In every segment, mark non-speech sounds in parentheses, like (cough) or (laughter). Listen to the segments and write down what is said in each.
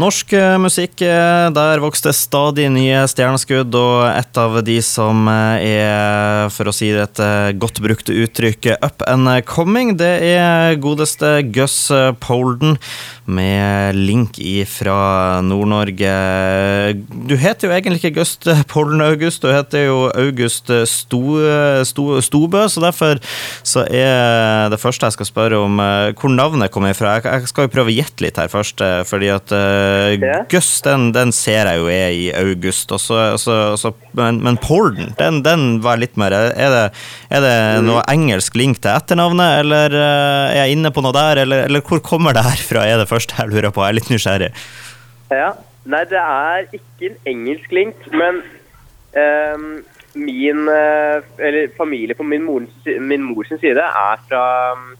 Norsk eh, musikk, eh, der vokste stadig nye stjerneskudd, og et av de som eh, er, for å si det et godt brukt uttrykk, up and coming, det er godeste Gus Polden med link fra Nord-Norge. Du heter jo egentlig ikke Gust Polden August, du heter jo August Sto, Sto, Stobø, så derfor så er det første jeg skal spørre om hvor navnet kommer fra. Jeg skal jo prøve å gjette litt her først, fordi at uh, Gus, den, den, ser jeg jo er i august. Også, også, også, men, men Porden, den, den, var litt mer Er det, er det mm. noe engelsk link til etternavnet, eller uh, er jeg inne på noe der? Eller, eller, hvor kommer det her fra, er det første jeg lurer på. Jeg er litt nysgjerrig. Ja, Nei, det er ikke en engelsk link, men um, min uh, Eller familie på min, mor, min mors side er fra um,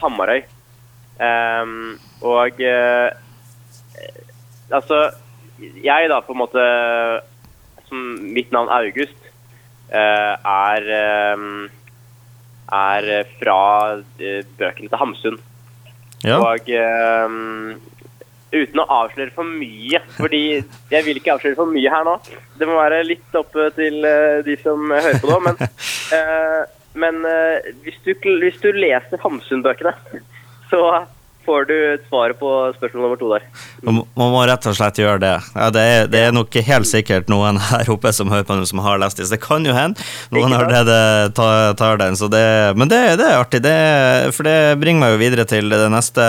Hamarøy. Um, og uh, altså Jeg, da, på en måte som Mitt navn August uh, er um, er fra uh, bøkene til Hamsun. Ja. Og uten å avsløre for mye, fordi jeg vil ikke avsløre for mye her nå. Det må være litt opp til de som hører på nå. Men, (laughs) men hvis, du, hvis, du, leser Hamsun-bøkene, så får du svaret på spørsmål nummer to der. Man, må rett og slett gjøre det. Ja, det, er, det, er, nok helt sikkert noen her oppe som hører på den som har lest det. Så det kan jo hende noen allerede tar, tar den. Det, men det, det, er artig, for det bringer meg jo videre til det neste,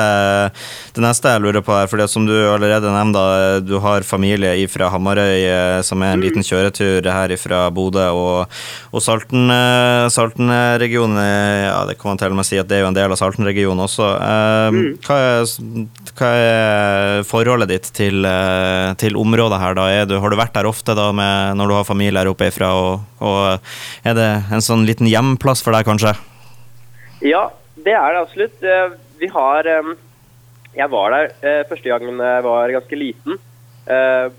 det neste jeg lurer på her. For som du allerede nevnte, du har familie fra Hamarøy, eh, som er en mm. liten kjøretur her fra Bodø. Og, og Salten, eh, Salten-regionen, ja, det kan man til og med si at det er jo en del av Salten-regionen også. Um, mm hva er, hva er forholdet ditt til, eh, til, området her, da? Du, har du vært der ofte da med, når du har familie her oppe ifra? Og, og, er det en sånn liten hjemplass for deg, kanskje? Ja, det er det absolutt. Eh, vi har eh, Jeg var der første gangen jeg var ganske liten,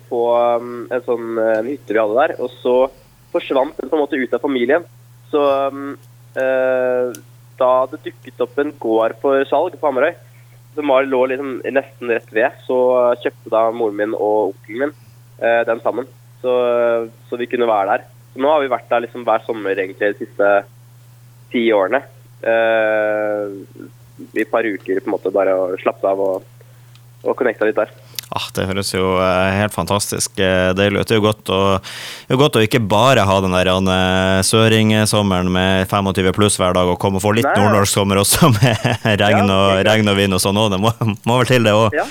på en sånn hytte vi hadde der. Og så forsvant den på en måte ut av familien. Så da det dukket opp en gård for salg på Hamarøy, som var, lå liksom nesten rett ved, så kjøpte da moren min og onkelen min eh, den sammen. Så, så, vi kunne være der. Så nå har vi vært der liksom hver sommer egentlig de siste ti årene. Eh, I et par uker på en måte bare og slappet av og, og connecta litt der. Ah, det høres jo eh, helt fantastisk eh, deilig ut. Det er jo godt å, jo godt å ikke bare ha den der eh, søringsommeren med 25 pluss hver dag, og komme og få litt nordnorsk sommer også, med regn, og, regn og vind og sånn òg. Det må, må, vel til, det òg? Ja.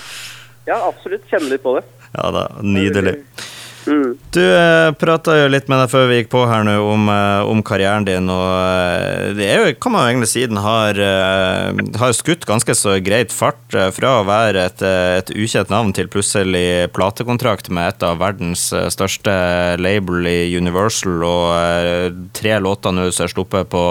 ja. absolutt. Kjenne litt på det. Ja da, Nydelig. Du eh, prata jo litt med deg før vi gikk på her nå om, eh, om karrieren din, og eh, det er jo, kan man jo egentlig si den har, eh, har skutt ganske så greit fart fra å være et, et, ukjent navn til plutselig platekontrakt med et av verdens største label i Universal, og tre låter nå som er sluppet på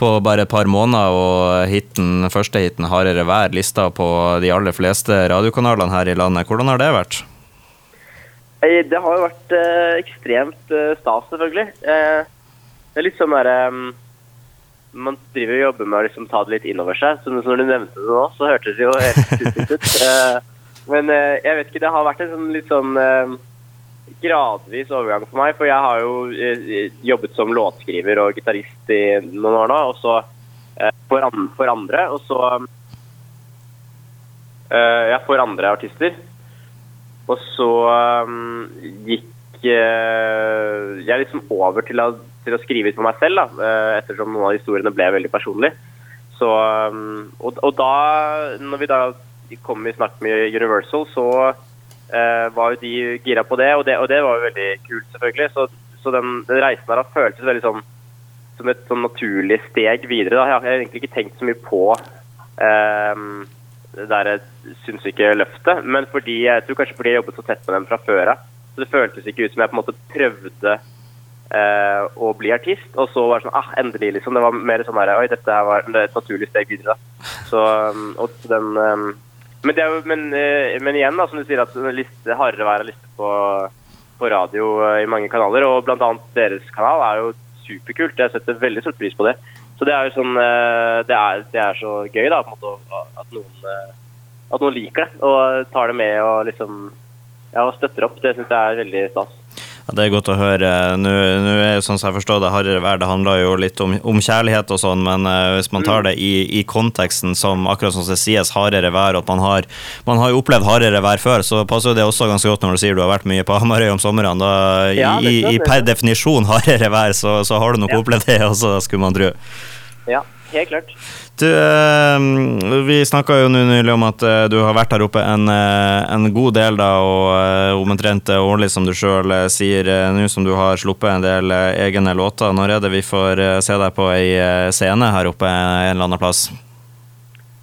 på bare et par måneder, og hiten, første hiten 'Hardere vær' lista på de aller fleste radiokanalene her i landet. Hvordan har det vært? Det har jo vært eh, ekstremt eh, stas, selvfølgelig. Eh, det er litt sånn derre um, Man driver og jobber med å liksom, ta det litt inn over seg. Så når du nevnte det nå, så hørtes det jo helt (laughs) sykt ut. Eh, men eh, jeg vet ikke, det har vært en sånn, litt sånn eh, gradvis overgang for meg. For jeg har jo jobbet som låtskriver og gitarist i noen år nå, og så for andre. Og så Ja, for andre artister. Og så um, gikk uh, jeg liksom over til å, til å skrive ut for meg selv, da, uh, ettersom noen av historiene ble veldig personlige. Så, um, og, og, da, når vi da kom i snakk med Universal, så uh, var jo de gira på det og, det, og det var jo veldig kult, selvfølgelig. Så, så den, den, reisen der har føltes veldig sånn som et sånn naturlig steg videre. Da. Jeg har egentlig ikke tenkt så mye på um, det der sinnssyke-løftet, men fordi jeg tror kanskje fordi jeg jobbet så tett med dem fra før av. Så det føltes ikke ut som jeg på en måte prøvde eh, å bli artist, og så var det sånn ah, endelig, liksom. Det var mer sånn her Oi, dette her var et naturlig steg videre, da. Så, um, og den um, men, det er men, uh, men, igjen, da, som du sier, at liste, hardere vær er liste på, på radio uh, i mange kanaler, og annet deres kanal er jo superkult. Jeg setter veldig stor pris på det. Så det er jo sånn eh, det er, det er, så gøy, da, på en måte, at noen, eh, at noen liker det og tar det med og liksom ja, støtter opp. Det syns jeg er veldig stas. Ja, det er godt å høre. Nå, nå er jo sånn som jeg forstår det, hardere vær det handler jo litt om, om kjærlighet og sånn, men uh, hvis man tar det i, i konteksten som akkurat som det sies, hardere vær, og at man har, man har jo opplevd hardere vær før, så passer det også ganske godt når du sier du har vært mye på Hamarøy om somrene. Da, Ja, i, i, er per definisjon hardere vær, så, så har du nok Ja. opplevd det også, skulle man tro. Ja, helt klart. Du, eh, vi snakka jo nå nylig om at eh, du har vært her oppe en, eh, en god del, da, og eh, omtrent årlig, som du sjøl sier, nå som du har sluppet en del egne låter. Når er det vi får se deg på ei scene her oppe en eller annen plass?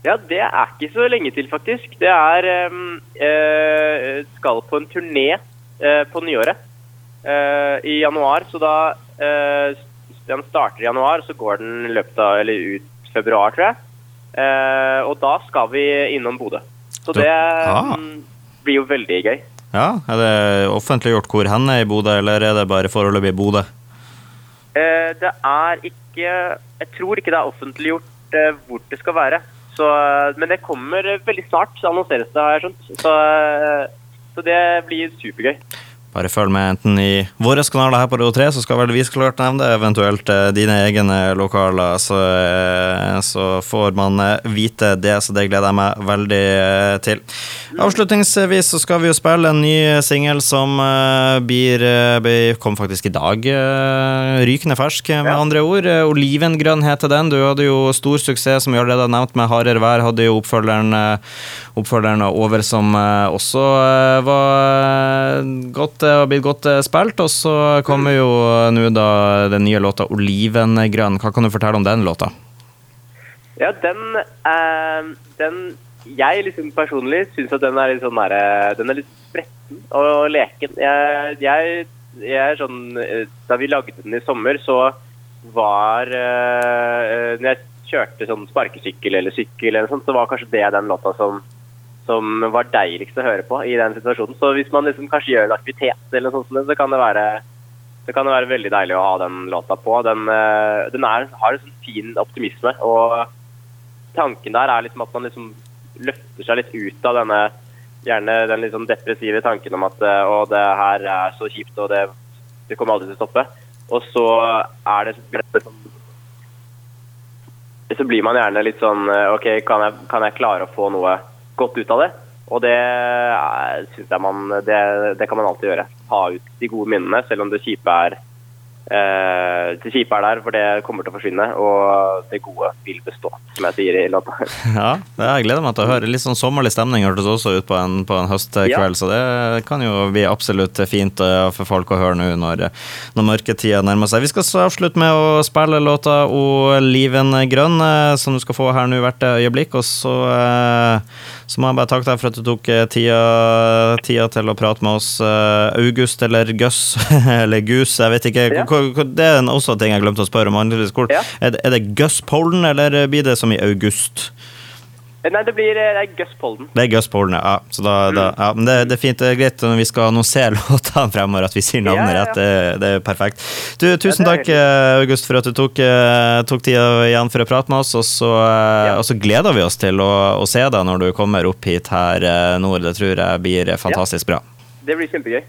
Ja, det er ikke så lenge til, faktisk. Det er ehm, eh, Skal på en turné øh, på nyåret øh, i januar. Så da Den starter i januar, så går den løpet av Eller ut februar, tror jeg. Eh, og da skal vi innom Bodø. Så det Ah. mm, blir jo veldig gøy. Ja, Er det offentliggjort hvor hen er i Bodø, eller er det bare foreløpig Bodø? Eh, det er ikke Jeg tror ikke det er offentliggjort eh, hvor det skal være. Så, eh, men det kommer veldig snart, så annonseres det, har jeg skjønt. Så, eh, så det blir supergøy. Bare følg med enten i våre kanaler her på Radio 3, så skal vel vi så klart nevne det, eventuelt eh, dine egne lokaler, så, eh, så får man eh, vite det, så det gleder jeg meg veldig til. Avslutningsvis så skal vi jo spille en ny singel som blir, kom faktisk i dag, rykende fersk med Ja. andre ord. Olivengrønn heter den, du hadde jo stor suksess, som vi allerede har nevnt, med Hardere vær, hadde jo oppfølgeren, oppfølgeren over som også var godt, eh, har blitt godt eh, spilt, og så kommer jo eh, nå da den nye låta 'Olivengrønn'. Hva kan du fortelle om den låta? Ja, den, eh, den Jeg liksom personlig syns at den er litt sånn derre Den er litt spretten og leken. Jeg, jeg, jeg er sånn eh, Da vi lagde den i sommer, så var eh, Når jeg kjørte sånn sparkesykkel eller sykkel eller sånt, så var kanskje det den låta som som var deiligst å høre på i den situasjonen. Så hvis man liksom kanskje gjør en aktivitet eller noe sånt, så kan det være så kan det være veldig deilig å ha den låta på. Den, eh, den er, har en sånn fin optimisme, og tanken der er liksom at man liksom løfter seg litt ut av denne gjerne den litt sånn depressive tanken om at eh, å, det her er så kjipt, og det, det kommer aldri til å stoppe. Og så er det Så blir man gjerne litt sånn eh, OK, kan jeg, kan jeg klare å få noe godt ut av det? Og det syns jeg man det, det kan man alltid gjøre. Ta ut de gode minnene, selv om det kjipe er eh, det kjipe er der, for det kommer til å forsvinne. Og det gode vil bestå, som jeg sier i låta. (laughs) Ja, det jeg gleder meg til å høre. Litt sånn sommerlig stemning hørtes også ut på en, på en høstkveld, Ja. så det kan jo bli absolutt fint eh, for folk å høre nå når, når mørketida nærmer seg. Vi skal så avslutte med å spille låta 'O liven grønn', eh, som du skal få her nå hvert øyeblikk. Og så, eh, så må jeg bare takke deg for at du tok eh, tida, tida til å prate med oss. eh, August eller Gus (laughs) eller Gus, jeg vet ikke. Ja. Det er også en ting jeg glemte å spørre om. Ja. er, det- Polden, eller blir det som i august? Nei, det blir eh, det er Gus Polden. Det er Gus Polden, ja. Så da, da, ja men det, det er fint. Det er greit når vi skal annonsere (laughs) låtene fremover, at vi sier navnet Ja, ja, rett. Det, det er perfekt. Du, tusen takk, eh, August, for at du tok, eh, tok tida igjen for å prate med oss. Og så, eh, og så gleder vi oss til å, å se deg når du kommer opp hit her eh, nord. Det tror jeg blir fantastisk bra. Det blir kjempegøy.